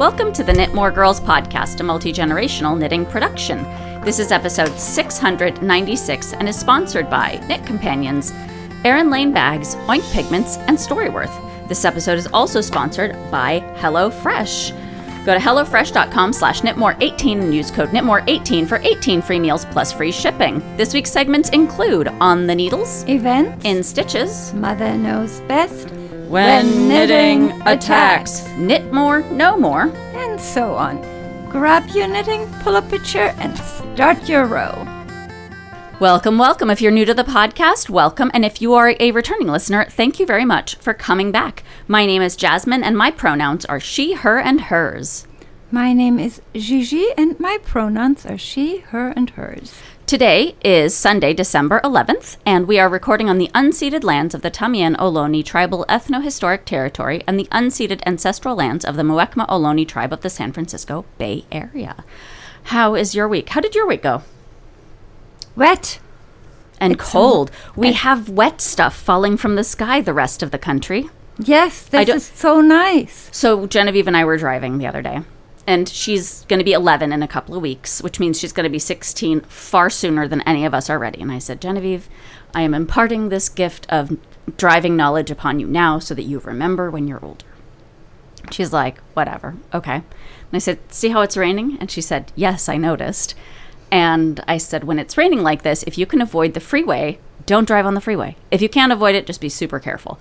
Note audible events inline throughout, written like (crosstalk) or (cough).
Welcome to the Knit More Girls podcast, a multi generational knitting production. This is episode 696 and is sponsored by Knit Companions, Erin Lane Bags, Oink Pigments, and Storyworth. This episode is also sponsored by HelloFresh. Go to HelloFresh.com slash knitmore18 and use code knitmore18 for 18 free meals plus free shipping. This week's segments include On the Needles, Events. In Stitches, Mother knows best. When, knitting attacks, knit more, no more, and so on. Grab your knitting, pull up a chair, and start your row. Welcome, welcome. If you're new to the podcast, welcome. And if you are a returning listener, thank you very much for coming back. My name is Jasmine, and my pronouns are she, her, and hers. My name is Gigi, and my pronouns are she, her, and hers. Today is Sunday, December 11th, and we are recording on the unceded lands of the Tamien Ohlone Tribal Ethno-Historic Territory and the unceded ancestral lands of the Muwekma Ohlone Tribe of the San Francisco Bay Area. How is your week? How did your week go? Wet. And It's cold. so- we and- have wet stuff falling from the sky the rest of the country. Yes, I this is so nice. So Genevieve and I were driving the other day, and she's going to be 11 in a couple of weeks, which means she's going to be 16 far sooner than any of us are ready. And I said, Genevieve, I am imparting this gift of driving knowledge upon you now so that you remember when you're older. She's like, whatever, okay. And I said, see how it's raining? And she said, yes, I noticed. And I said, when it's raining like this, if you can avoid the freeway, don't drive on the freeway. If you can't avoid it, just be super careful.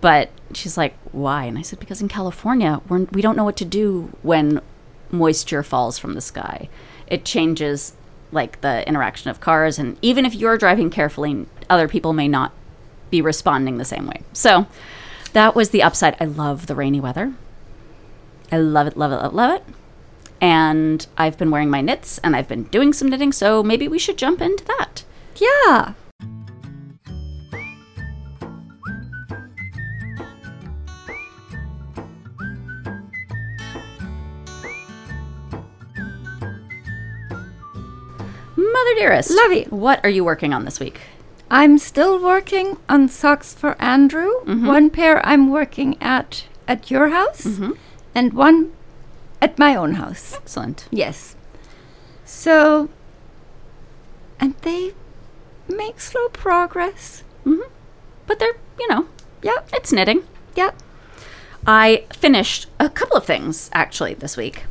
But she's like, why? And I said, because in California, we're, we don't know what to do when moisture falls from the sky. It changes like the interaction of cars. And even if you're driving carefully, other people may not be responding the same way. So that was the upside. I love the rainy weather. I love it, love it, love, love it. And I've been wearing my knits and I've been doing some knitting, so maybe we should jump into that. Yeah. Mother dearest, Lovey. what are you working on this week? I'm still working on socks for Andrew. Mm-hmm. One pair I'm working at at your house, mm-hmm. and one at my own house. Excellent. Yes. So, and they make slow progress. Mm-hmm. But they're, you know, Yep, it's knitting. yep. I finished a couple of things actually this week.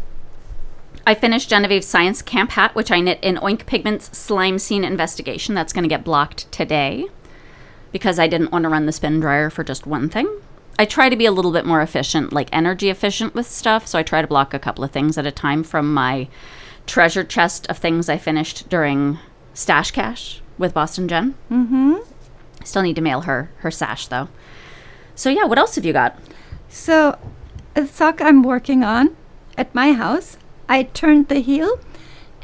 I finished Genevieve's Science Camp hat, which I knit in Oink Pigments Slime Scene Investigation. That's going to get blocked today because I didn't want to run the spin dryer for just one thing. I try to be a little bit more efficient, like energy efficient with stuff, so I try to block a couple of things at a time from my treasure chest of things I finished during Stash Cash with Boston Jen. Mm-hmm. Still need to mail her her sash though. So yeah, what else have you got? So, a sock I'm working on at my house, I turned the heel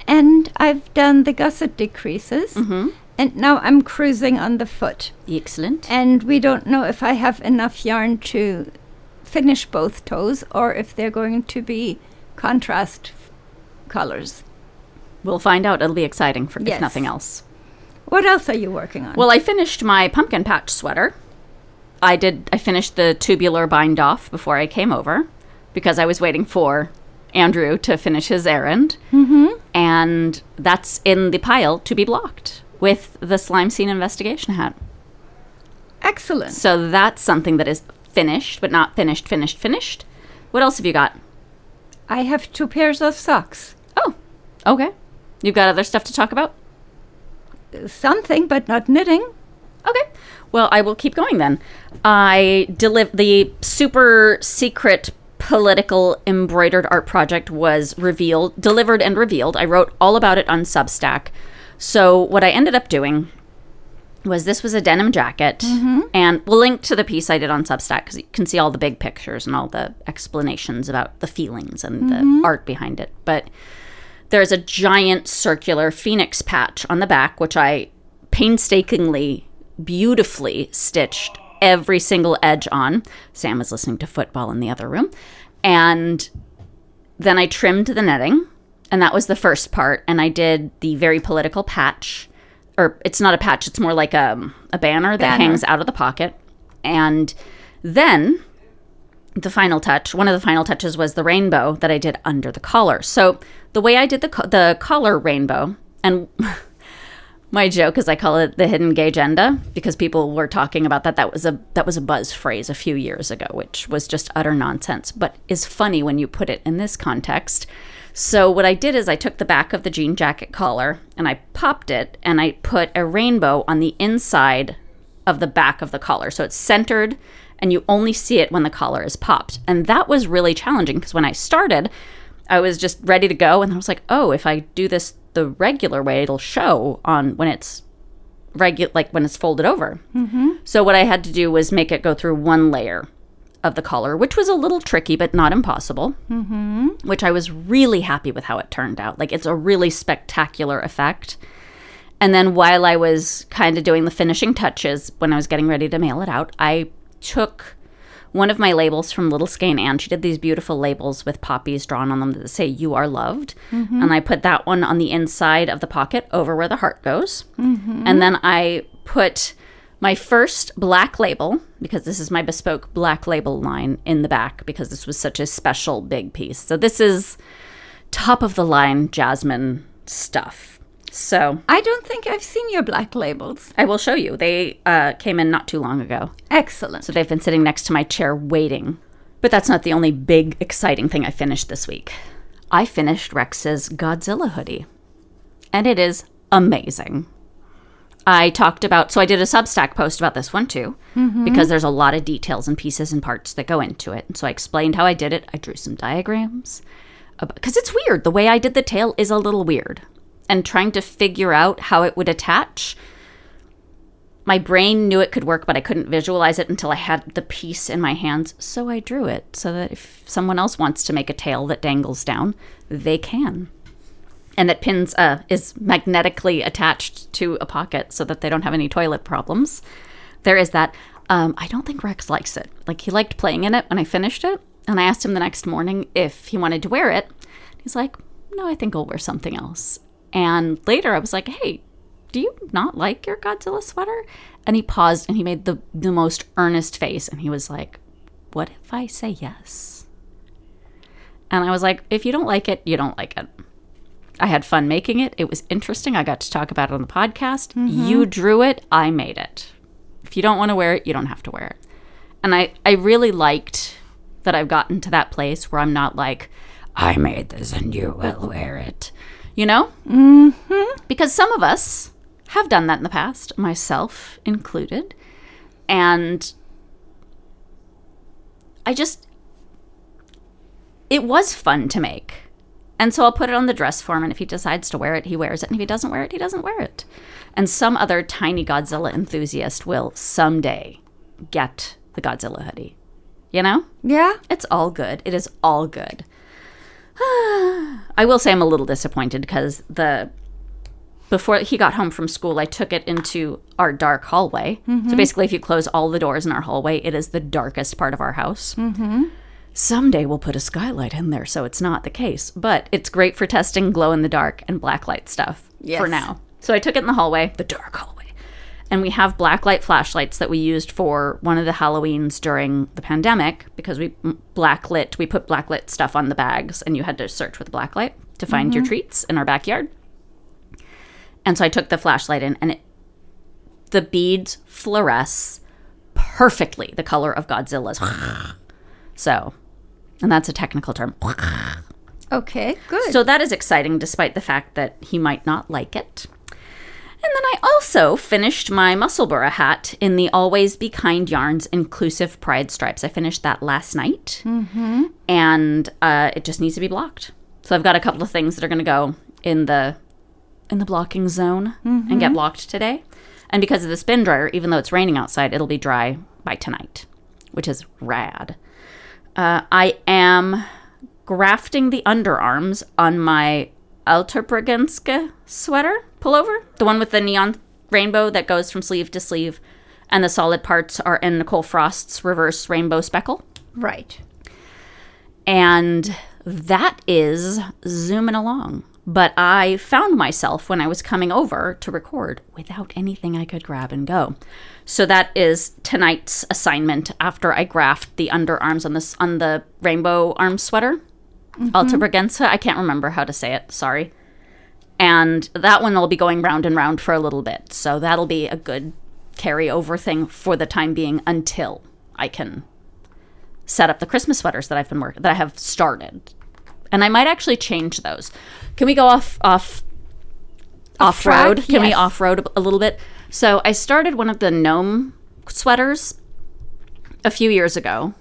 and I've done the gusset decreases. Mm-hmm. And now I'm cruising on the foot. Excellent. And we don't know if I have enough yarn to finish both toes or if they're going to be contrast f- colors. We'll find out. It'll be exciting for if nothing else. What else are you working on? Well, I finished my pumpkin patch sweater. I did. I finished the tubular bind off before I came over because I was waiting for Andrew to finish his errand, mm-hmm. and that's in the pile to be blocked with the slime scene investigation hat. Excellent. So that's something that is finished, but not finished, finished, finished. What else have you got? I have two pairs of socks. Oh, okay. You've got other stuff to talk about. Something, but not knitting. Okay. Well, I will keep going then. I deliver the super secret political embroidered art project was revealed, delivered and revealed. I wrote all about it on Substack. So what I ended up doing was this was a denim jacket, mm-hmm. and we'll link to the piece I did on Substack because you can see all the big pictures and all the explanations about the feelings and the mm-hmm. art behind it. But there's a giant circular phoenix patch on the back, which I painstakingly, beautifully stitched every single edge on. Sam was listening to football in the other room. And then I trimmed the netting, and that was the first part. And I did the very political patch, or it's not a patch, it's more like a, a banner that Banner. hangs out of the pocket. And then the final touch, one of the final touches was the rainbow that I did under the collar. So the way I did the co- the collar rainbow, and (laughs) my joke is I call it the hidden gay agenda because people were talking about that. That was a that was a buzz phrase a few years ago, which was just utter nonsense, but is funny when you put it in this context. So what I did is I took the back of the jean jacket collar and I popped it and I put a rainbow on the inside of the back of the collar. So it's centered and you only see it when the collar is popped. And that was really challenging because when I started, I was just ready to go and I was like, "Oh, if I do this the regular way, it'll show on when it's regular like when it's folded over." Mm-hmm. So what I had to do was make it go through one layer of the collar, which was a little tricky but not impossible. Mm-hmm. Which I was really happy with how it turned out. Like it's a really spectacular effect. And then while I was kind of doing the finishing touches when I was getting ready to mail it out, I took one of my labels from Little Skein Anne. She did these beautiful labels with poppies drawn on them that say "You are loved," mm-hmm. and I put that one on the inside of the pocket over where the heart goes, mm-hmm. and then I put my first black label because this is my bespoke black label line in the back because this was such a special big piece. So this is top of the line jasmine stuff. So I don't think I've seen your black labels. I will show you. They uh, came in not too long ago. Excellent. So they've been sitting next to my chair waiting. But that's not the only big, exciting thing I finished this week. I finished Rex's Godzilla hoodie, and it is amazing. I talked about, so I did a Substack post about this one too, because there's a lot of details and pieces and parts that go into it. And so I explained how I did it. I drew some diagrams, because it's weird. The way I did the tail is a little weird. And trying to figure out how it would attach my brain knew it could work, but I couldn't visualize it until I had the piece in my hands. So I drew it so that if someone else wants to make a tail that dangles down, they can. And that pins uh, is magnetically attached to a pocket so that they don't have any toilet problems. There is that. Um, I don't think Rex likes it. Like he liked playing in it when I finished it, and I asked him the next morning if he wanted to wear it. He's like, "No, I think I'll wear something else." And later I was like, "Hey, do you not like your Godzilla sweater? And he paused and he made the, the most earnest face and he was like, What if I say yes? And I was like, If you don't like it, you don't like it. I had fun making it. It was interesting. I got to talk about it on the podcast. Mm-hmm. You drew it, I made it. If you don't want to wear it, you don't have to wear it. And I, I really liked that I've gotten to that place where I'm not like, I made this and you will wear it. You know? Mm-hmm. Because some of us have done that in the past, myself included. And I just, it was fun to make. And so I'll put it on the dress form, and if he decides to wear it, he wears it. And if he doesn't wear it, he doesn't wear it. And some other tiny Godzilla enthusiast will someday get the Godzilla hoodie. You know? yeah. It's all good. It is all good. (sighs) I will say I'm a little disappointed because the before he got home from school, I took it into our dark hallway. So basically, if you close all the doors in our hallway, it is the darkest part of our house. Mm-hmm. Someday we'll put a skylight in there, so it's not the case. But it's great for testing glow in the dark and blacklight stuff for now. So I took it in the hallway, the dark hallway. And we have blacklight flashlights that we used for one of the Halloweens during the pandemic because we blacklit, we put blacklit stuff on the bags and you had to search with a blacklight to find your mm-hmm. treats in our backyard. And so I took the flashlight in and it, the beads fluoresce perfectly the color of Godzilla's. (laughs) so, and that's a technical term. Okay, good. So that is exciting despite the fact that he might not like it. And then I also finished my Musselburgh hat in the Always Be Kind Yarns inclusive pride stripes. I finished that last night. Mm-hmm. And uh, it just needs to be blocked. So I've got a couple of things that are going to go in the in the blocking zone and get blocked today. And because of the spin dryer, even though it's raining outside, it'll be dry by tonight, which is rad. Uh, I am grafting the underarms on my Alterbregenske sweater pullover, the one with the neon rainbow that goes from sleeve to sleeve, and the solid parts are in Nicole Frost's reverse rainbow speckle. right. And that is zooming along. But I found myself when I was coming over to record without anything I could grab and go. So that is tonight's assignment after I graft the underarms on this on the rainbow arm sweater. Mm-hmm. Alta Braganza. I can't remember how to say it. Sorry. And that one will be going round and round for a little bit. So that'll be a good carryover thing for the time being until I can set up the Christmas sweaters that I've been working that I have started. And I might actually change those. Can we go off off off road? track? Can we off road a little bit? So I started one of the gnome sweaters a few years ago.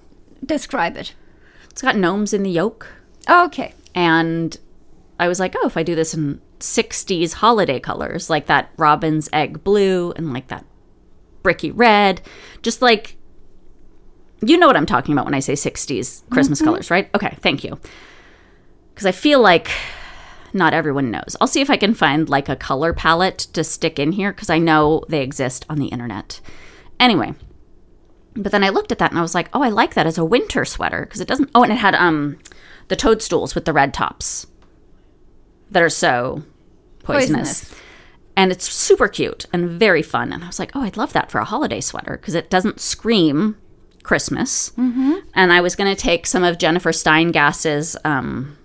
Describe it. It's got gnomes in the yoke. Okay. And I was like, oh, if I do this in 60s holiday colors, like that robin's egg blue and like that bricky red, just like, you know what I'm talking about when I say 60s Christmas colors, right? Okay, thank you. Because I feel like not everyone knows. I'll see if I can find like a color palette to stick in here because I know they exist on the internet. Anyway, but then I looked at that and I was like, oh, I like that as a winter sweater because it doesn't. Oh, and it had um the toadstools with the red tops that are so poisonous. Poisonous. And it's super cute and very fun. And I was like, oh, I'd love that for a holiday sweater because it doesn't scream Christmas. Mm-hmm. And I was going to take some of Jennifer Steingass's um,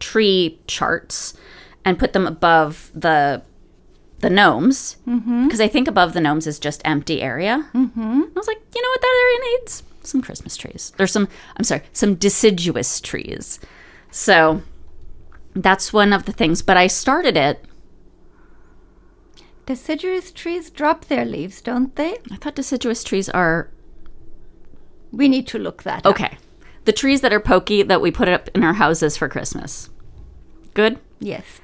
tree charts and put them above the the gnomes because I think above the gnomes is just empty area. Mm-hmm. I was like, you know what that area needs? Some Christmas trees. There's some. I'm sorry, some deciduous trees. So that's one of the things. But I started it. Deciduous trees drop their leaves, don't they? I thought deciduous trees are We need to look that up. okay. The trees that are pokey that we put up in our houses for Christmas. Good. Yes.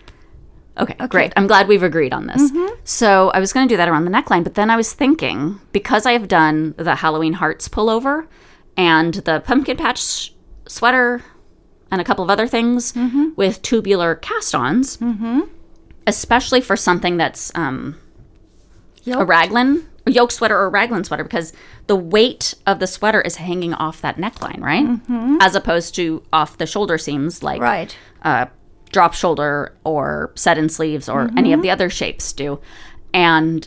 Okay, great. I'm glad we've agreed on this. Mm-hmm. So I was going to do that around the neckline, but then I was thinking because I have done the Halloween hearts pullover and the pumpkin patch sweater and a couple of other things with tubular cast-ons, especially for something that's um, a raglan, a yoke sweater or a raglan sweater, because the weight of the sweater is hanging off that neckline, right? As opposed to off the shoulder seams, like Right. uh, drop shoulder or set in sleeves or any of the other shapes do. And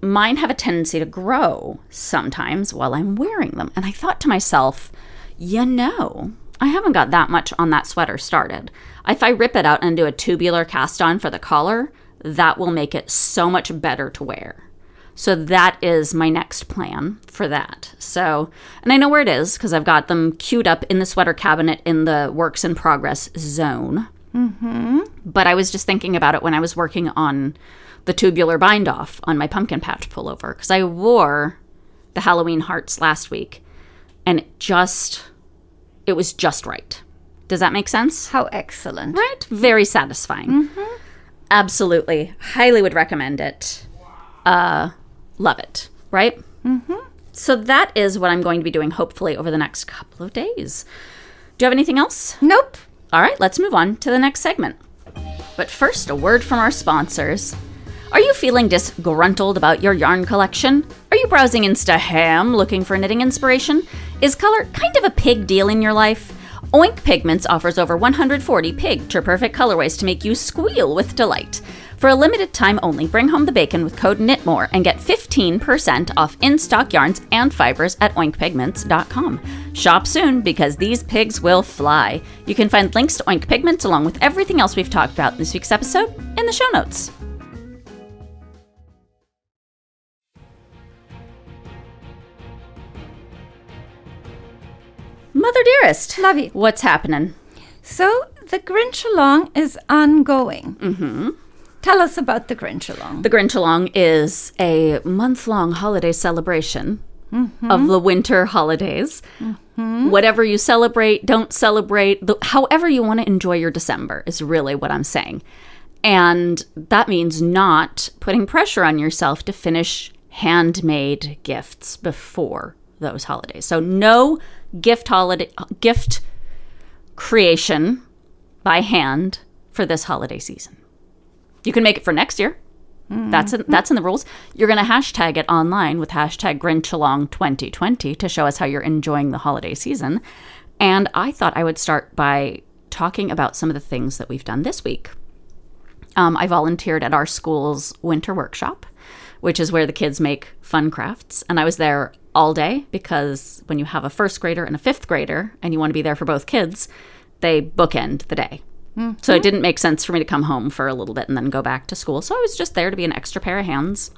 mine have a tendency to grow sometimes while I'm wearing them. And I thought to myself, you know, I haven't got that much on that sweater started. If I rip it out and do a tubular cast on for the collar, that will make it so much better to wear. So that is my next plan for that. So, and I know where it is because I've got them queued up in the sweater cabinet in the works in progress zone. Mm-hmm. But I was just thinking about it when I was working on the tubular bind off on my pumpkin patch pullover because I wore the Halloween hearts last week and it just, it was just right. Does that make sense? How excellent. Right? Very satisfying. Absolutely. Highly would recommend it. Uh, love it. Right? Mm-hmm. So that is what I'm going to be doing hopefully over the next couple of days. Do you have anything else? Nope. All right, let's move on to the next segment. But first, a word from our sponsors. Are you feeling disgruntled about your yarn collection? Are you browsing Instaham looking for knitting inspiration? Is color kind of a pig deal in your life? Oink Pigments offers over 140 picture perfect colorways to make you squeal with delight. For a limited time only, bring home the bacon with code KNITMORE and get 15% off in stock yarns and fibers at oinkpigments.com. Shop soon because these pigs will fly. You can find links to Oink Pigments along with everything else we've talked about in this week's episode in the show notes. Mother dearest, Lovey. what's happening? So the Grinch Along is ongoing. Mm-hmm. Tell us about the Grinch Along. The Grinch Along is a month long holiday celebration of the winter holidays. Whatever you celebrate, don't celebrate, the, however you want to enjoy your December is really what I'm saying. And that means not putting pressure on yourself to finish handmade gifts before those holidays. So no gift holiday gift creation by hand for this holiday season. You can make it for next year. That's in, that's in the rules. You're going to hashtag it online with hashtag GrinchAlong2020 to show us how you're enjoying the holiday season. And I thought I would start by talking about some of the things that we've done this week. Um, I volunteered at our school's winter workshop, which is where the kids make fun crafts. And I was there all day because when you have a first grader and a fifth grader and you want to be there for both kids, they bookend the day. So it mm-hmm. didn't make sense for me to come home for a little bit and then go back to school. So I was just there to be an extra pair of hands.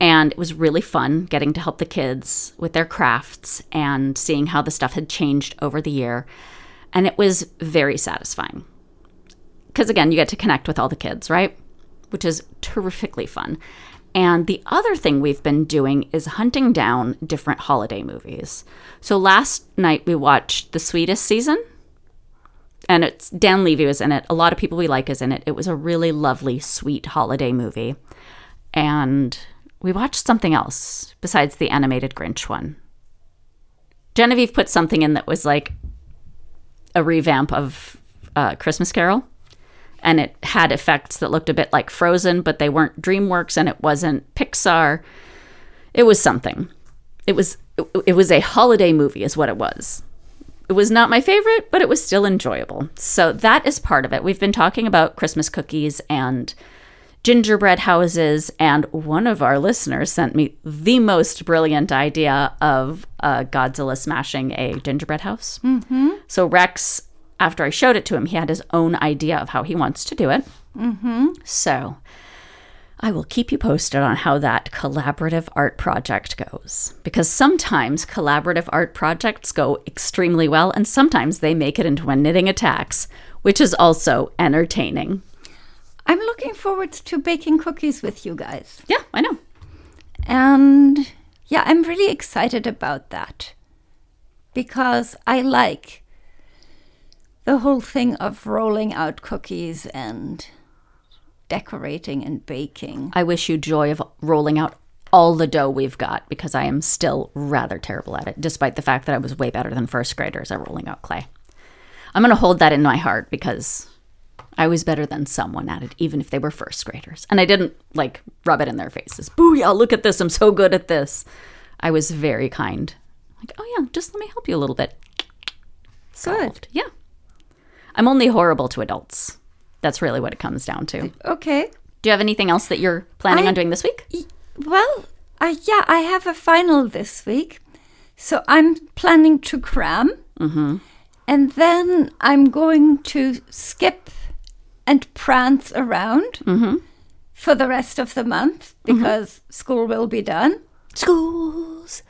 And it was really fun getting to help the kids with their crafts and seeing how the stuff had changed over the year. And it was very satisfying. Because again, you get to connect with all the kids, right? Which is terrifically fun. And the other thing we've been doing is hunting down different holiday movies. So last night we watched The Sweetest Season and it's Dan Levy was in it. A lot of people we like is in it. It was a really lovely, sweet holiday movie. And we watched something else besides the animated Grinch one. Genevieve put something in that was like a revamp of uh, Christmas Carol. And it had effects that looked a bit like Frozen, but they weren't DreamWorks and it wasn't Pixar. It was something. It was it was a holiday movie is what it was. It was not my favorite, but it was still enjoyable. So that is part of it. We've been talking about Christmas cookies and gingerbread houses, and one of our listeners sent me the most brilliant idea of uh, Godzilla smashing a gingerbread house. Mm-hmm. So Rex, after I showed it to him, he had his own idea of how he wants to do it. Mm-hmm. So I will keep you posted on how that collaborative art project goes. Because sometimes collaborative art projects go extremely well, and sometimes they make it into a knitting attacks, which is also entertaining. I'm looking forward to baking cookies with you guys. Yeah, I know. And yeah, I'm really excited about that because I like the whole thing of rolling out cookies and decorating and baking. I wish you joy of rolling out all the dough we've got because I am still rather terrible at it, despite the fact that I was way better than first graders at rolling out clay. I'm going to hold that in my heart because I was better than someone at it, even if they were first graders. And I didn't like rub it in their faces. Booyah, look at this. I'm so good at this. I was very kind. Like, oh yeah, just let me help you a little bit. Solved. Yeah. I'm only horrible to adults. That's really what it comes down to. Okay. Do you have anything else that you're planning I- on doing this week? Y- Well, uh, yeah, I have a final this week. So I'm planning to cram. Mm-hmm. And then I'm going to skip and prance around for the rest of the month because school will be done. School's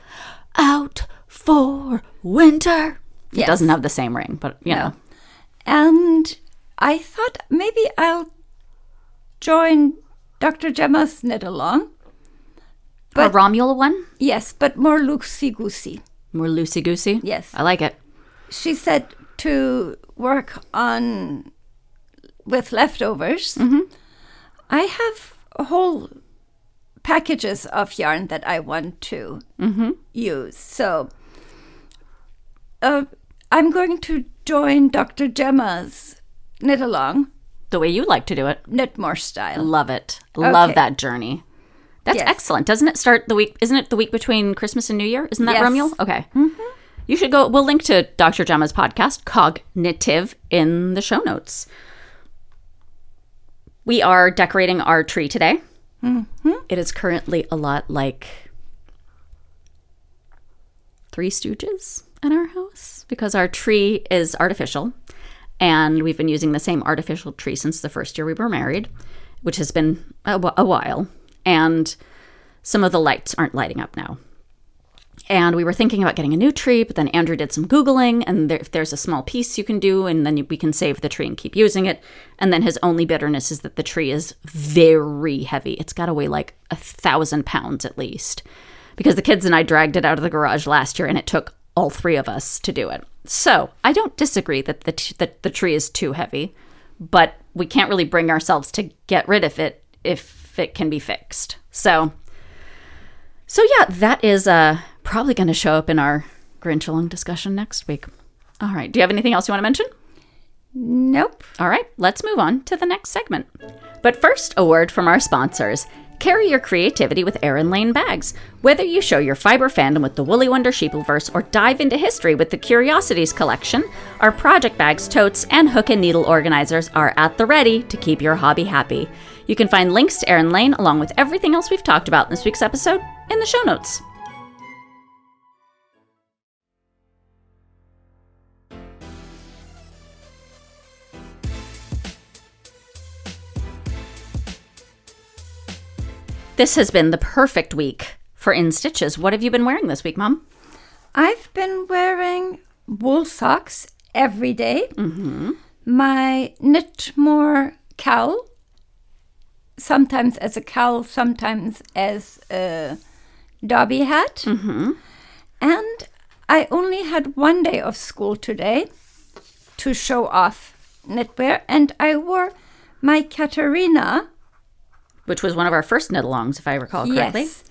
out for winter. It Yes. doesn't have the same ring, but you know. And I thought maybe I'll join Dr. Gemma's knit along. a But- Romula one? Yes, but more loosey goosey. More loosey goosey? Yes. I like it. she said to work on with leftovers. I have whole packages of yarn that I want to use. So uh, I'm going to join Dr. Gemma's knit along, The way you like to do it. knit more style. Love it. Love Okay. that journey. That's Yes. excellent. Doesn't it start the week? Isn't it the week between Christmas and New Year? Isn't that Yes. Okay. Mm-hmm. You should go. We'll link to Dr. Gemma's podcast, Cognitive, in the show notes. We are decorating our tree today. Mm-hmm. It is currently a lot like Three Stooges at our house because our tree is artificial and we've been using the same artificial tree since the first year we were married, which has been a, while. And some of the lights aren't lighting up now. And we were thinking about getting a new tree, but then Andrew did some Googling, and there, if there's a small piece you can do, and then we can save the tree and keep using it. And then his only bitterness is that the tree is very heavy. It's got to weigh like a thousand pounds at least. Because the kids and I dragged it out of the garage last year, and it took all three of us to do it. So I don't disagree that the, t- that the tree is too heavy, but we can't really bring ourselves to get rid of it if it can be fixed. So so yeah, that is uh probably going to show up in our Grinch along discussion next week. All right. Do you have anything else you want to mention? Nope. All right, let's move on to the next segment. But first, a word from our sponsors. Carry your creativity with Erin Lane bags. Whether you show your fiber fandom with the Woolly Wonder Sheepleverse or dive into history with the Curiosities collection, our project bags, totes, and hook and needle organizers are at the ready to keep your hobby happy. You can find links to Erin Lane along with everything else we've talked about in this week's episode in the show notes. This has been the perfect week for In Stitches. What have you been wearing this week, Mom? I've been wearing wool socks every day. Mm-hmm. My Knitmore cowl, sometimes as a cowl, sometimes as a derby hat. Mm-hmm. And I only had one day of school today to show off knitwear, and I wore my Katarina. Which was one of our first knit alongs, if I recall correctly. Yes.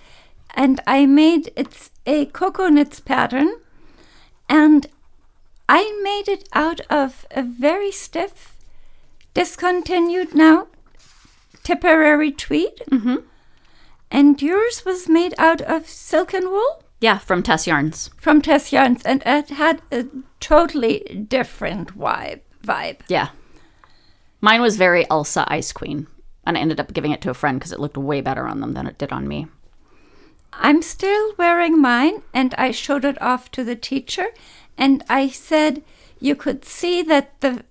And I made it's a Cocoknits pattern and I made it out of a very stiff, discontinued now, Tipperary tweed. Mm-hmm. And yours was made out of silken wool Yeah, from Tess Yarns. from Tess Yarns, and it had a totally different vibe. Vibe. Yeah. Mine was very Elsa Ice Queen. And I ended up giving it to a friend because it looked way better on them than it did on me. I'm still wearing mine, and I showed it off to the teacher, and I said you could see that the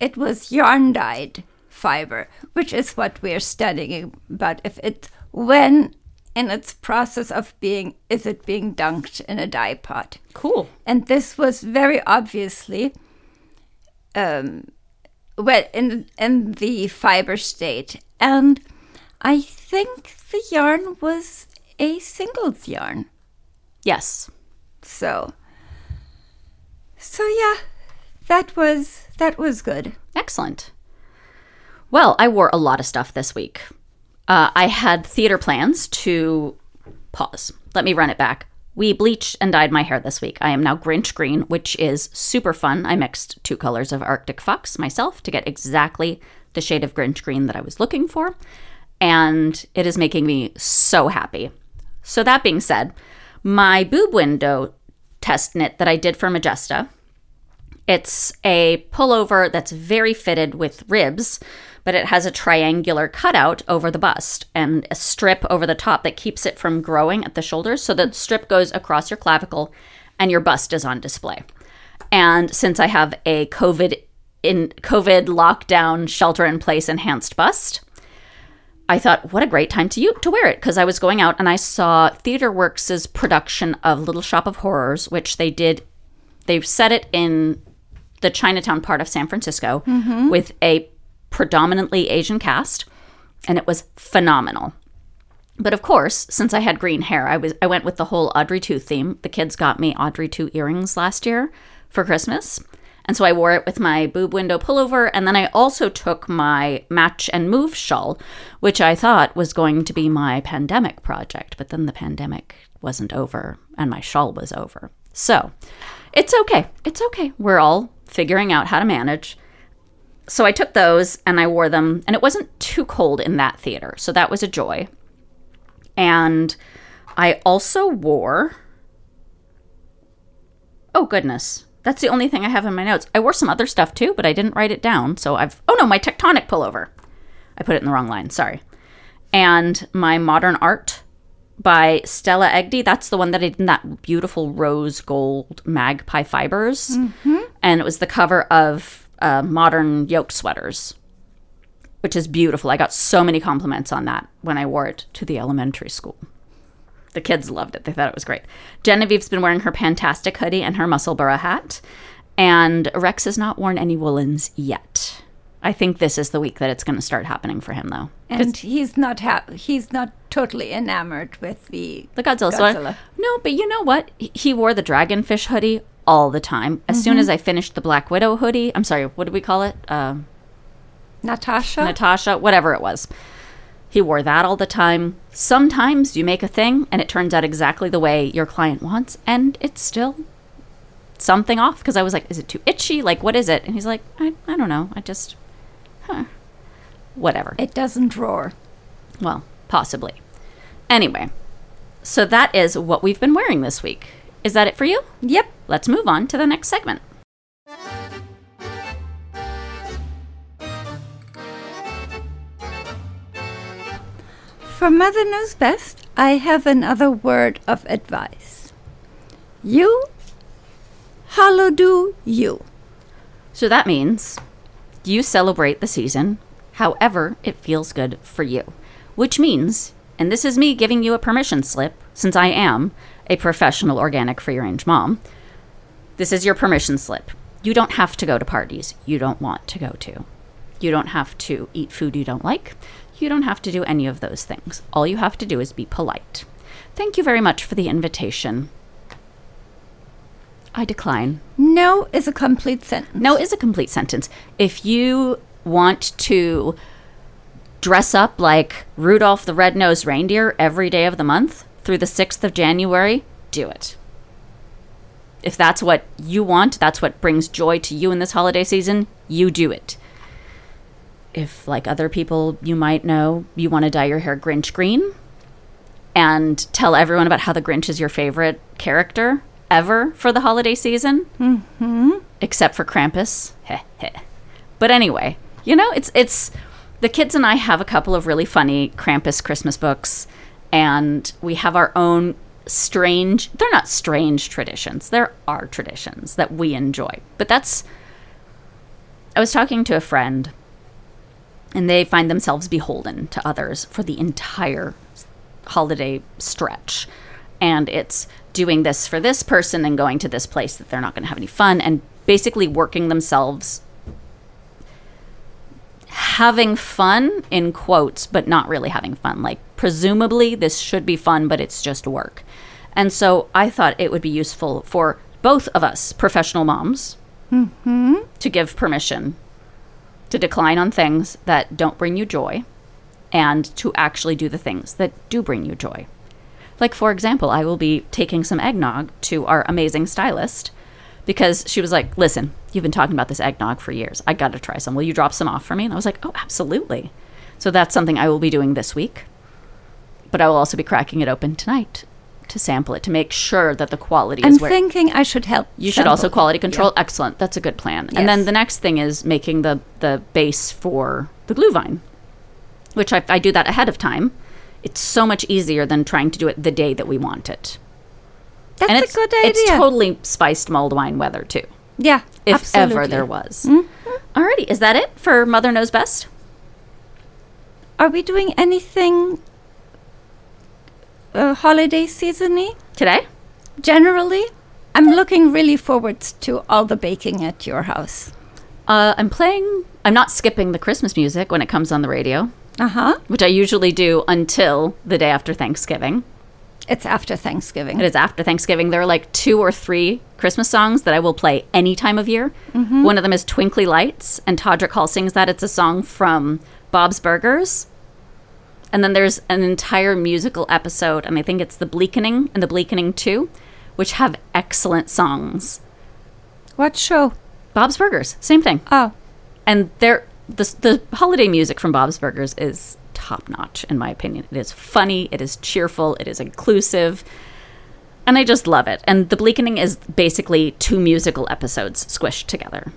it was yarn dyed fiber, which is what we're studying about. If it when in its process of being is it being dunked in a dye pot, Cool. and this was very obviously um, well in in the fiber state, and I think the yarn was a singles yarn. Yes. So, so yeah, that was that was good. Excellent. Well, I wore a lot of stuff this week. Uh, I had theater plans to pause. Let me run it back. We bleached and dyed my hair this week. I am now Grinch green, which is super fun. I mixed two colors of Arctic Fox myself to get exactly the shade of Grinch green that I was looking for. And it is making me so happy. So, that being said, my boob window test knit that I did for Majesta it's a pullover that's very fitted with ribs, but it has a triangular cutout over the bust and a strip over the top that keeps it from growing at the shoulders. So the mm-hmm. strip goes across your clavicle and your bust is on display. And since I have a COVID in COVID lockdown shelter in place enhanced bust, I thought, what a great time to you to wear it because I was going out and I saw TheatreWorks' production of Little Shop of Horrors, which they did. They've set it in the Chinatown part of San Francisco mm-hmm. with a predominantly Asian cast, and it was phenomenal. But of course, since I had green hair, I was I went with the whole Audrey 2 theme. The kids got me Audrey 2 earrings last year for Christmas. And so I wore it with my boob window pullover. And then I also took my match and move shawl, which I thought was going to be my pandemic project. But then the pandemic wasn't over and my shawl was over. So it's okay. It's okay. We're all figuring out how to manage. So I took those and I wore them, and it wasn't too cold in that theater. So that was a joy. And I also wore. Oh, goodness. That's the only thing I have in my notes. I wore some other stuff too, but I didn't write it down. So I've. Oh, no, my tectonic pullover. I put it in the wrong line. Sorry. And my modern art by Stella Egidi. That's the one that I did in that beautiful rose gold magpie fibers. Mm-hmm. And it was the cover of uh, Modern Yoke Sweaters, which is beautiful. I got so many compliments on that when I wore it to the elementary school. The kids loved it. They thought it was great. Genevieve's been wearing her Fantastic hoodie and her Musselburgh hat. And Rex has not worn any woolens yet. I think this is the week that it's going to start happening for him, though. And he's not ha- he's not totally enamored with the The Godzilla. So I- no, but you know what? He wore the dragonfish hoodie all the time. As soon as I finished the Black Widow hoodie, I'm sorry, what did we call it? Uh, Natasha. Natasha, whatever it was. He wore that all the time. Sometimes you make a thing and it turns out exactly the way your client wants, and it's still something off because I was like, is it too itchy? Like, what is it? And he's like, I, I don't know. I just, huh. Whatever. it doesn't roar. Well, Possibly. Anyway, so that is what we've been wearing this week. Is that it for you? Yep. Let's move on to the next segment. For Mother Knows Best, I have another word of advice. You hollow do you. So that means you celebrate the season however it feels good for you. Which means, and this is me giving you a permission slip, since I am a professional organic free range mom, this is your permission slip. You don't have to go to parties you don't want to go to. You don't have to eat food you don't like. You don't have to do any of those things. All you have to do is be polite. Thank you very much for the invitation. I decline. No is a complete sentence. No is a complete sentence. If you want to dress up like Rudolph the Red-Nosed Reindeer every day of the month through the 6th of January, do it. If that's what you want, that's what brings joy to you in this holiday season, you do it. If, like other people you might know, you want to dye your hair Grinch green and tell everyone about how the Grinch is your favorite character ever for the holiday season, mm-hmm. except for Krampus. but anyway, you know, it's it's the kids and I have a couple of really funny Krampus Christmas books, and we have our own strange. They're not strange traditions. There are traditions that we enjoy, but that's. I was talking to a friend, and they find themselves beholden to others for the entire holiday stretch. And it's doing this for this person and going to this place that they're not going to have any fun and basically working themselves having fun in quotes but not really having fun like presumably this should be fun but it's just work and so i thought it would be useful for both of us professional moms mm-hmm. to give permission to decline on things that don't bring you joy and to actually do the things that do bring you joy like, for example, I will be taking some eggnog to our amazing stylist because she was like, Listen, you've been talking about this eggnog for years. I got to try some. Will you drop some off for me? And I was like, Oh, absolutely. So that's something I will be doing this week. But I will also be cracking it open tonight to sample it to make sure that the quality is I'm is where thinking I should help. you should also quality control. Excellent. That's a good plan. And then the next thing is making the the base for the Glühwein, which I, I do that ahead of time. It's so much easier than trying to do it the day that we want it. That's and a good idea. it's totally spiced mulled wine weather too, yeah, if absolutely. ever there was. Mm-hmm. Alrighty, is that it for Mother Knows Best Are we doing anything uh, holiday seasony? today? Generally, I'm looking really forward to all the baking at your house. Uh, I'm playing. I'm not skipping the Christmas music when it comes on the radio, Uh huh. which I usually do until the day after Thanksgiving. It's after Thanksgiving. It is after Thanksgiving. There are like two or three Christmas songs that I will play any time of year. One of them is Twinkly Lights, and Todrick Hall sings that. It's a song from Bob's Burgers. And then there's an entire musical episode, and I think it's The Bleakening and The Bleakening 2, which have excellent songs. What show? Bob's Burgers, same thing. Oh, And they're, the, the holiday music from Bob's Burgers is top notch, in my opinion. It is funny, it is cheerful, it is inclusive, and I just love it. And The Bleakening is basically two musical episodes squished together.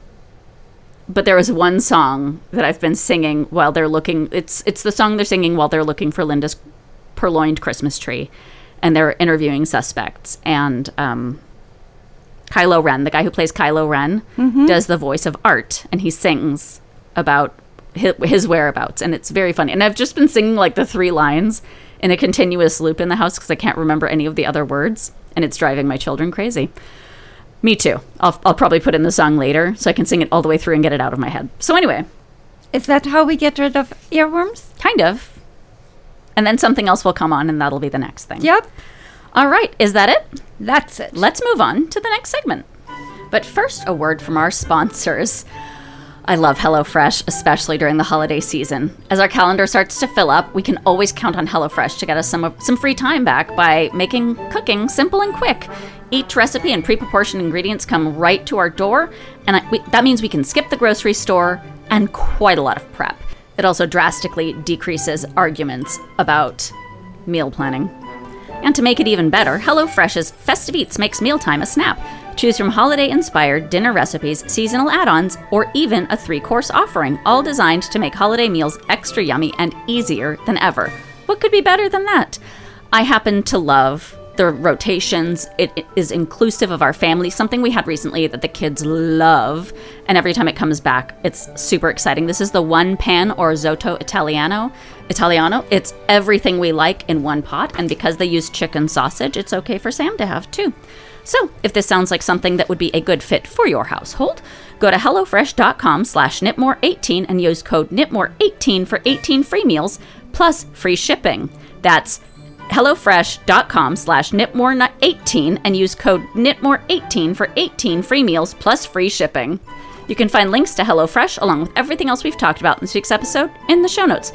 But there is one song that I've been singing while they're looking. It's it's the song they're singing while they're looking for Linda's purloined Christmas tree, and they're interviewing suspects. And um, Kylo Ren, the guy who plays Kylo Ren, does the voice of Art, and he sings about his, his whereabouts, and it's very funny. And I've just been singing like the three lines in a continuous loop in the house because I can't remember any of the other words, and it's driving my children crazy. Me too. I'll, I'll probably put in the song later so I can sing it all the way through and get it out of my head. So anyway, is that how we get rid of earworms? kind of. And then something else will come on, and that'll be the next thing. Yep, All right, is that it? that's it. Let's move on to the next segment. But first, a word from our sponsors. I love HelloFresh, especially during the holiday season. As our calendar starts to fill up, we can always count on HelloFresh to get us some some free time back by making cooking simple and quick. Each recipe and pre-proportioned ingredients come right to our door, and I, we, that means we can skip the grocery store and quite a lot of prep. It also drastically decreases arguments about meal planning. And to make it even better, HelloFresh's Festive Eats makes mealtime a snap. Choose from holiday inspired dinner recipes, seasonal add ons, or even a three course offering, all designed to make holiday meals extra yummy and easier than ever. What could be better than that? I happen to love the rotations. It, it is inclusive of our family, something we had recently that the kids love. And every time it comes back, it's super exciting. This is the one pan Orzotto Italiano. Italiano. It's everything we like in one pot. And because they use chicken sausage, it's okay for Sam to have too. So, if this sounds like something that would be a good fit for your household, go to HelloFresh.com slash knitmore18 and use code knitmore18 for 18 free meals plus free shipping. That's HelloFresh.com slash knitmore18 and use code knitmore18 for 18 free meals plus free shipping. You can find links to HelloFresh along with everything else we've talked about in this week's episode in the show notes.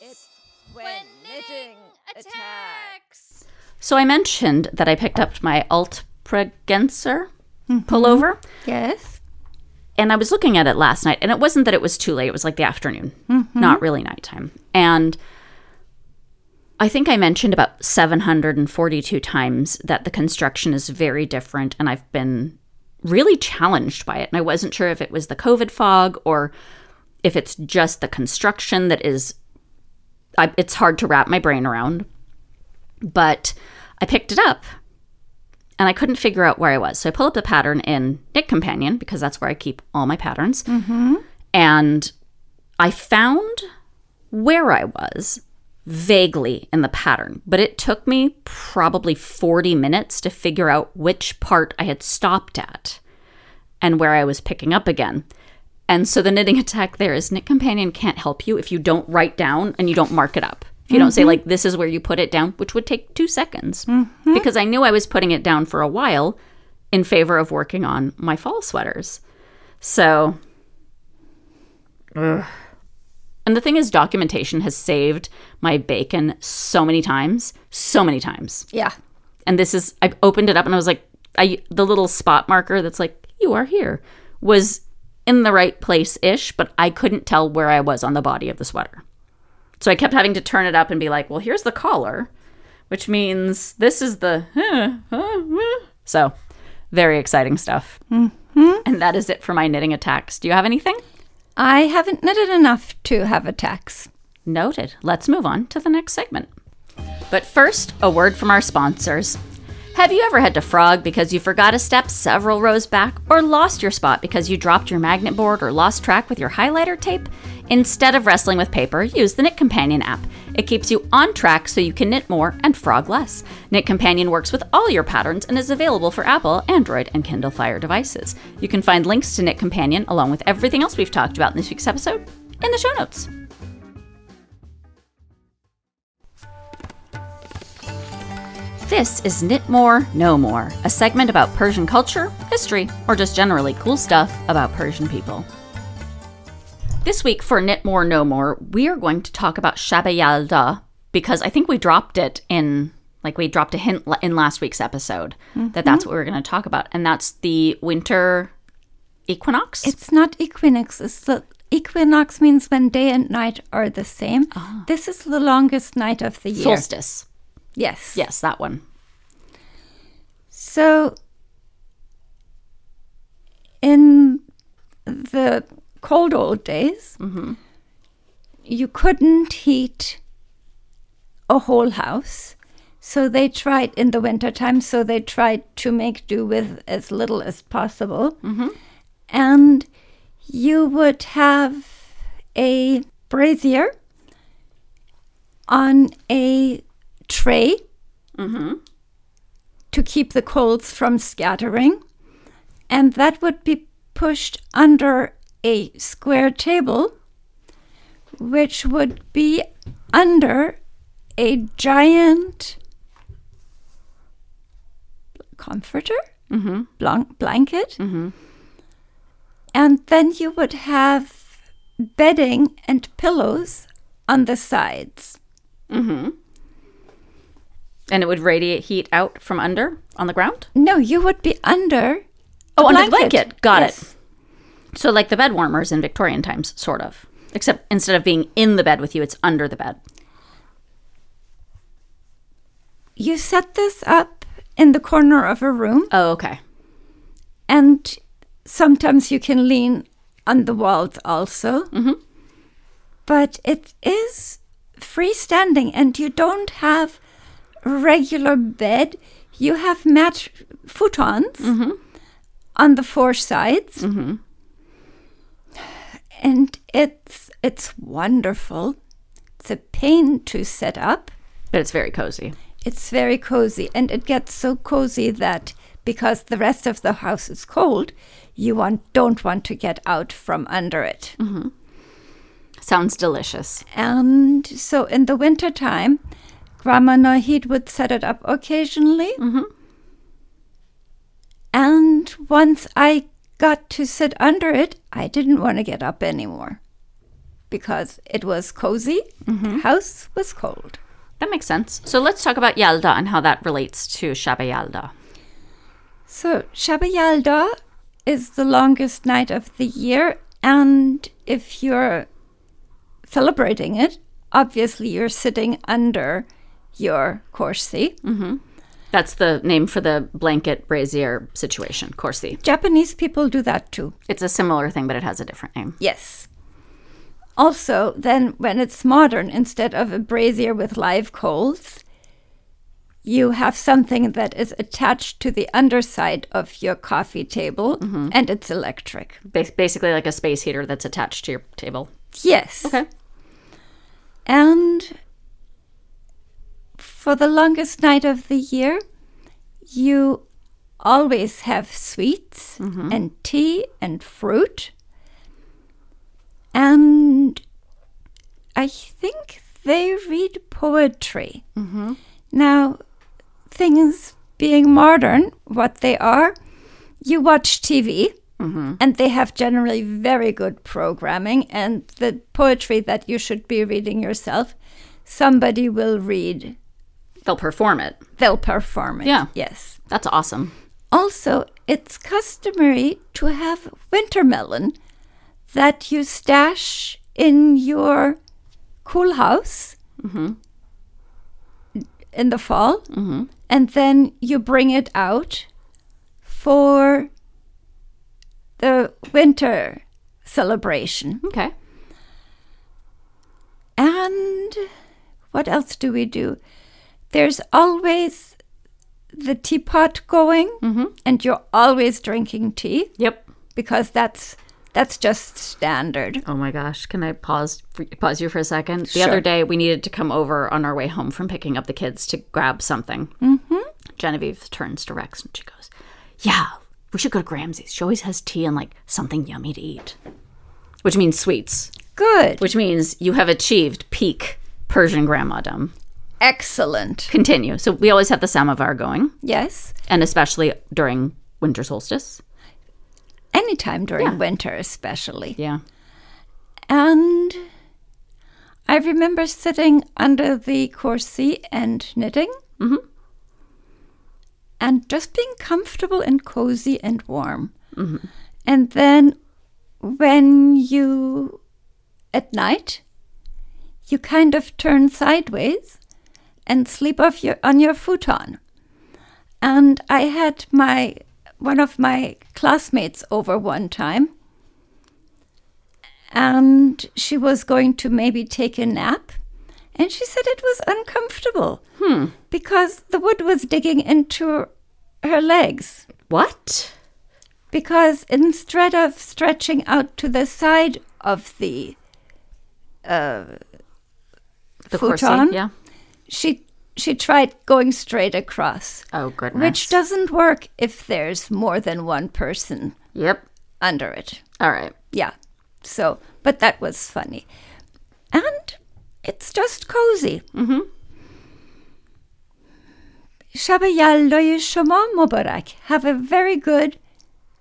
It's when knitting attacks. So I mentioned that I picked up my Alt Pregenser pullover. Yes. And I was looking at it last night, and it wasn't that it was too late. It was like the afternoon, mm-hmm. not really nighttime. And I think I mentioned about 742 times that the construction is very different, and I've been really challenged by it. And I wasn't sure if it was the COVID fog or if it's just the construction that is, I, it's hard to wrap my brain around. But I picked it up and I couldn't figure out where I was. So I pull up the pattern in Knit Companion because that's where I keep all my patterns. Mm-hmm. And I found where I was vaguely in the pattern, but it took me probably 40 minutes to figure out which part I had stopped at and where I was picking up again. And so the knitting (laughs) attack there is Knit Companion can't help you if you don't write down and you don't mark it up. You don't say, mm-hmm. like, this is where you put it down, which would take two seconds, mm-hmm. because I knew I was putting it down for a while in favor of working on my fall sweaters. So, ugh. and the thing is, documentation has saved my bacon so many times, so many times. Yeah. And this is, I opened it up and I was like, I the little spot marker that's like, you are here, was in the right place ish, but I couldn't tell where I was on the body of the sweater. So I kept having to turn it up and be like, well, here's the collar, which means this is the. So, very exciting stuff. Mm-hmm. And that is it for my knitting attacks. Do you have anything? I haven't knitted enough to have attacks. Noted. Let's move on to the next segment. But first, a word from our sponsors. Have you ever had to frog because you forgot a step several rows back, or lost your spot because you dropped your magnet board or lost track with your highlighter tape? Instead of wrestling with paper, use the Knit Companion app. It keeps you on track so you can knit more and frog less. Knit Companion works with all your patterns and is available for Apple, Android, and Kindle Fire devices. You can find links to Knit Companion along with everything else we've talked about in this week's episode in the show notes. This is Knit More, Know More, a segment about Persian culture, history, or just generally cool stuff about Persian people. This week for Knit More, Know More, we are going to talk about Shab Yalda because I think we dropped it in, like we dropped a hint in last week's episode that that's mm-hmm. what we are going to talk about, and that's the winter equinox. It's not equinox. It's the equinox means when day and night are the same. Ah. This is the longest night of the year. solstice. Yes. Yes, that one. So in the cold old days, mm-hmm. you couldn't heat a whole house. So they tried in the wintertime, so they tried to make do with as little as possible. Mm-hmm. And you would have a brazier on a tray mm-hmm. to keep the coals from scattering. And that would be pushed under a square table, which would be under a giant comforter, mm-hmm. blan- blanket. Mm-hmm. And then you would have bedding and pillows on the sides. And it would radiate heat out from under on the ground? No, you would be under. Oh, under the blanket. Got Yes. it. So like the bed warmers in Victorian times, sort of. Except instead of being in the bed with you, it's under the bed. You set this up in the corner of a room, Oh, okay. and sometimes you can lean on the walls also. Mhm. But it is freestanding, and you don't have regular bed. You have mat futons mm-hmm. on the four sides, mm-hmm. and it's it's wonderful. It's a pain to set up. But it's very cozy. It's very cozy, and it gets so cozy that because the rest of the house is cold, you want don't want to get out from under it. Mm-hmm. Sounds delicious. And so in the winter time, Grandma Nahid would set it up occasionally. Mm-hmm. And once I got to sit under it, I didn't want to get up anymore because it was cozy. Mm-hmm. The house was cold. That makes sense. So let's talk about Yalda and how that relates to Shab-e Yalda. So Shab-e Yalda is the longest night of the year, and if you're celebrating it, obviously you're sitting under your korsi. Mm-hmm. That's the name for the blanket brazier situation, Korsi. Japanese people do that too. It's a similar thing, but it has a different name. Yes. Also, then when it's modern, instead of a brazier with live coals, you have something that is attached to the underside of your coffee table mm-hmm. and it's electric. Bas- basically, like a space heater that's attached to your table. Yes. Okay. And for the longest night of the year, you always have sweets mm-hmm. and tea and fruit. And I think they read poetry. Mm-hmm. Now, things being modern, what they are, you watch TV. Mm-hmm. And they have generally very good programming, and the poetry that you should be reading yourself, somebody will read. They'll perform it. They'll perform it. Yeah. Yes. That's awesome. Also, it's customary to have winter melon that you stash in your cool house mm-hmm. in the fall, mm-hmm. and then you bring it out for the winter celebration. Okay. And what else do we do? There's always the teapot going, and you're always drinking tea Yep. because that's that's just standard. Oh my gosh, can I pause pause you for a second? The Sure. other day, we needed to come over on our way home from picking up the kids to grab something. Mm-hmm. Genevieve turns to Rex and she goes, "Yeah, we should go to Gramsci's. She always has tea and like something yummy to eat, which means sweets, Good. which means you have achieved peak Persian grandmadom. Excellent. Continue. So we always have the samovar going, Yes. and especially during winter solstice. Anytime during Yeah. winter, especially. Yeah. And I remember sitting under the korsi and knitting. Mm-hmm. And just being comfortable and cozy and warm. Mm-hmm. And then when you, at night, you kind of turn sideways and sleep off your, on your futon. And I had my one of my classmates over one time and she was going to maybe take a nap and she said it was uncomfortable hmm. because the wood was digging into her legs What? because instead of stretching out to the side of the uh, The Futon? corset? Yeah she she tried going straight across Oh goodness. which doesn't work if there's more than one person Yep. under it All right. yeah so but that was funny and it's just cozy mm-hmm. شب یلدای شما مبارک have a very good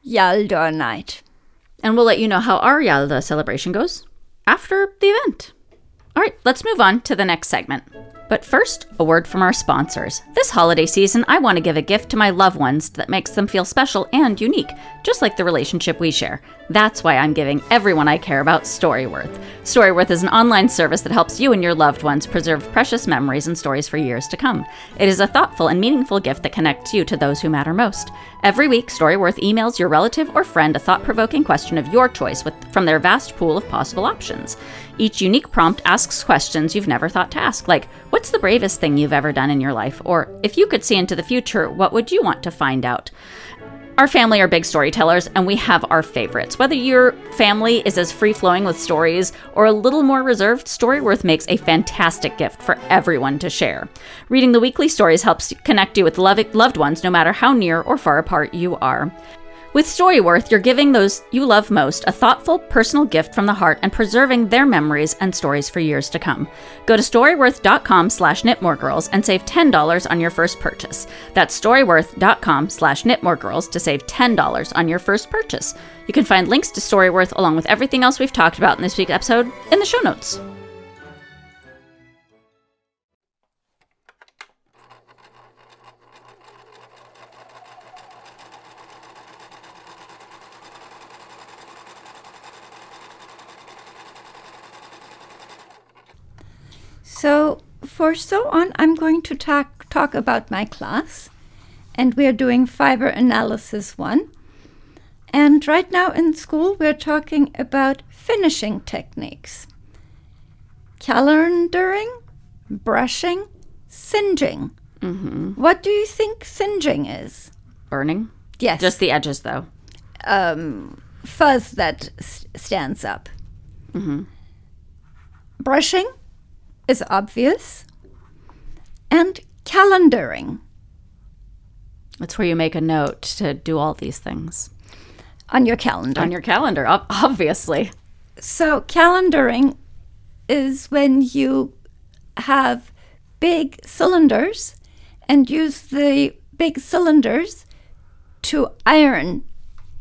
Yalda night And we'll let you know how our Yalda celebration goes after the event. All right. let's move on to the next segment. But first, a word from our sponsors. This holiday season, I want to give a gift to my loved ones that makes them feel special and unique, just like the relationship we share. That's why I'm giving everyone I care about Storyworth. Storyworth is an online service that helps you and your loved ones preserve precious memories and stories for years to come. It is a thoughtful and meaningful gift that connects you to those who matter most. Every week, Storyworth emails your relative or friend a thought provoking question of your choice with, from their vast pool of possible options. Each unique prompt asks questions you've never thought to ask, like, What's the bravest thing you've ever done in your life? Or, if you could see into the future, what would you want to find out? Our family are big storytellers, and we have our favorites. Whether your family is as free flowing with stories or a little more reserved, Storyworth makes a fantastic gift for everyone to share. Reading the weekly stories helps connect you with loved ones no matter how near or far apart you are. With Storyworth, you're giving those you love most a thoughtful, personal gift from the heart and preserving their memories and stories for years to come. Go to storyworth.com slash knitmoregirls and save $10 on your first purchase. That's storyworth.com slash knitmoregirls to save $10 on your first purchase. You can find links to Storyworth along with everything else we've talked about in this week's episode in the show notes. So, for so on, I'm going to talk, talk about my class, and we're doing fiber analysis one. And right now in school, we're talking about finishing techniques calendaring, brushing, singeing. Mm-hmm. What do you think singeing is? Burning? Yes. Just the edges, though. Um, fuzz that s- stands up. Mm-hmm. Brushing is obvious. And calendaring. It's where you make a note to do all these things on your calendar. On your calendar, obviously. So, calendaring is when you have big cylinders and use the big cylinders to iron,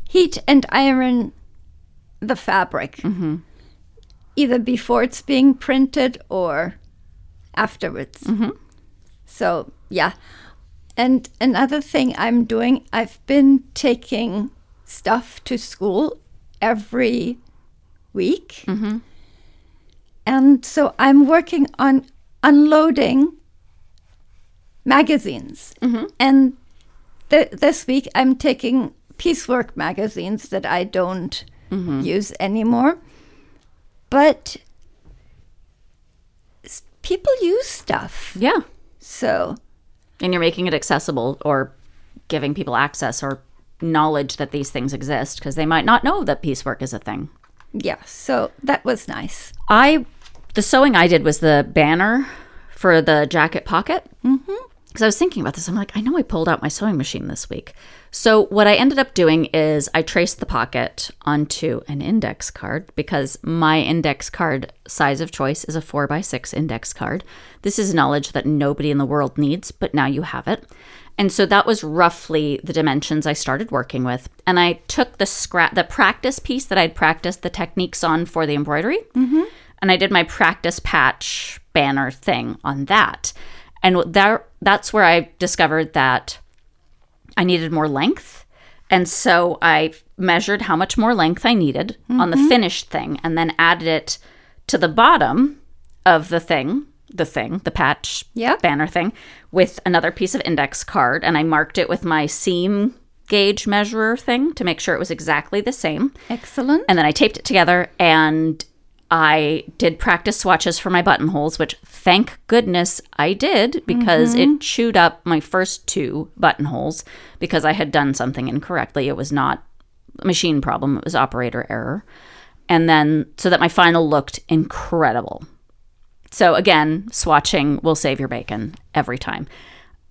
heat and iron the fabric, mm-hmm. either before it's being printed or afterwards. Mm-hmm. So, yeah. And another thing I'm doing, I've been taking stuff to school every week. Mm-hmm. And so I'm working on unloading magazines. Mm-hmm. And th- this week I'm taking piecework magazines that I don't mm-hmm. use anymore. But people use stuff. Yeah. So. And you're making it accessible or giving people access or knowledge that these things exist because they might not know that piecework is a thing. Yeah, so that was nice. I the sewing I did was the banner for the jacket pocket. Mm-hmm. Because I was thinking about this, I'm like, I know I pulled out my sewing machine this week. So what I ended up doing is I traced the pocket onto an index card because my index card size of choice is a four by six index card. This is knowledge that nobody in the world needs, but now you have it. And so that was roughly the dimensions I started working with. And I took the scrap, the practice piece that I'd practiced the techniques on for the embroidery, mm-hmm. and I did my practice patch banner thing on that. And that that's where I discovered that I needed more length. And so I measured how much more length I needed mm-hmm. on the finished thing and then added it to the bottom of the thing the thing, the patch banner thing, with another piece of index card. And I marked it with my seam gauge measurer thing to make sure it was exactly the same. Excellent. And then I taped it together and I did practice swatches for my buttonholes, which thank goodness I did because mm-hmm. it chewed up my first two buttonholes because I had done something incorrectly. It was not a machine problem, it was operator error. And then so that my final looked incredible. So again, swatching will save your bacon every time.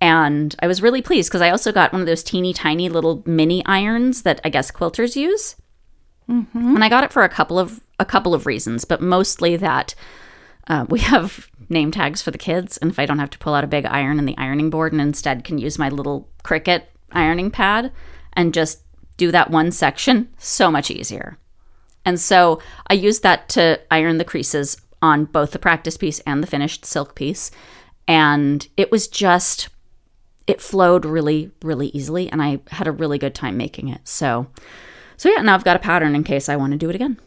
And I was really pleased because I also got one of those teeny tiny little mini irons that I guess quilters use. Mm-hmm. And I got it for a couple of a couple of reasons, but mostly that uh, we (laughs) have name tags for the kids, and if I don't have to pull out a big iron and the ironing board, and instead can use my little Cricut ironing pad and just do that one section, so much easier. And so I used that to iron the creases on both the practice piece and the finished silk piece. And it was just, it flowed really, really easily. And I had a really good time making it. So, so yeah, now I've got a pattern in case I want to do it again.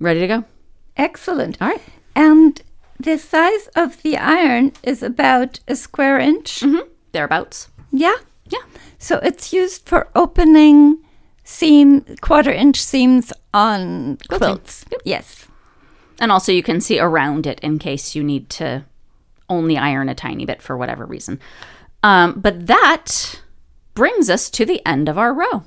Ready to go? Excellent. All right. And the size of the iron is about a square inch. Mm-hmm. Thereabouts. Yeah. Yeah. So it's used for opening seam quarter inch seams on Quilting. quilts. Yep. Yes. And also, you can see around it in case you need to only iron a tiny bit for whatever reason. Um, but that brings us to the end of our row.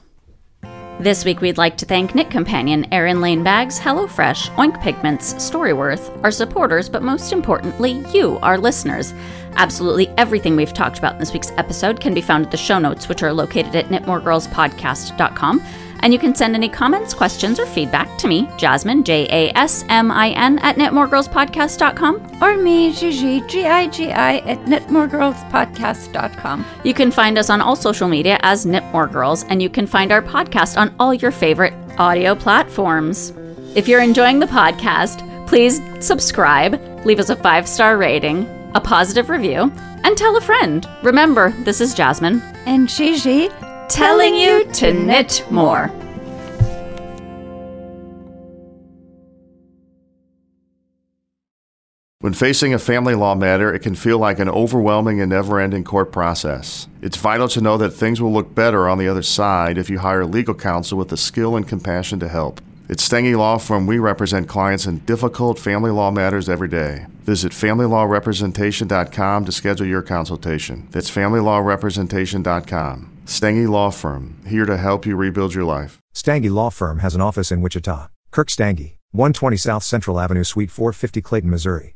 This week, we'd like to thank Knit Companion, Erin Lane Bags, HelloFresh, Oink Pigments, Storyworth, our supporters, but most importantly, you, our listeners. Absolutely everything we've talked about in this week's episode can be found at the show notes, which are located at knitmoregirlspodcast.com. And you can send any comments, questions, or feedback to me, Jasmine, J A S M I N, at knitmoregirlspodcast.com. Or me, Gigi, G I G I, at knitmoregirlspodcast.com. You can find us on all social media as Knit More Girls, and you can find our podcast on all your favorite audio platforms. If you're enjoying the podcast, please subscribe, leave us a five star rating, a positive review, and tell a friend. Remember, this is Jasmine And Gigi, telling you to knit more. When facing a family law matter, it can feel like an overwhelming and never ending court process. It's vital to know that things will look better on the other side if you hire legal counsel with the skill and compassion to help. At Stange Law Firm, we represent clients in difficult family law matters every day. Visit FamilyLawRepresentation.com to schedule your consultation. That's FamilyLawRepresentation.com. Stange Law Firm, here to help you rebuild your life. Stange Law Firm has an office in Wichita. Kirk Stange, 120 South Central Avenue, Suite 450, Clayton, Missouri.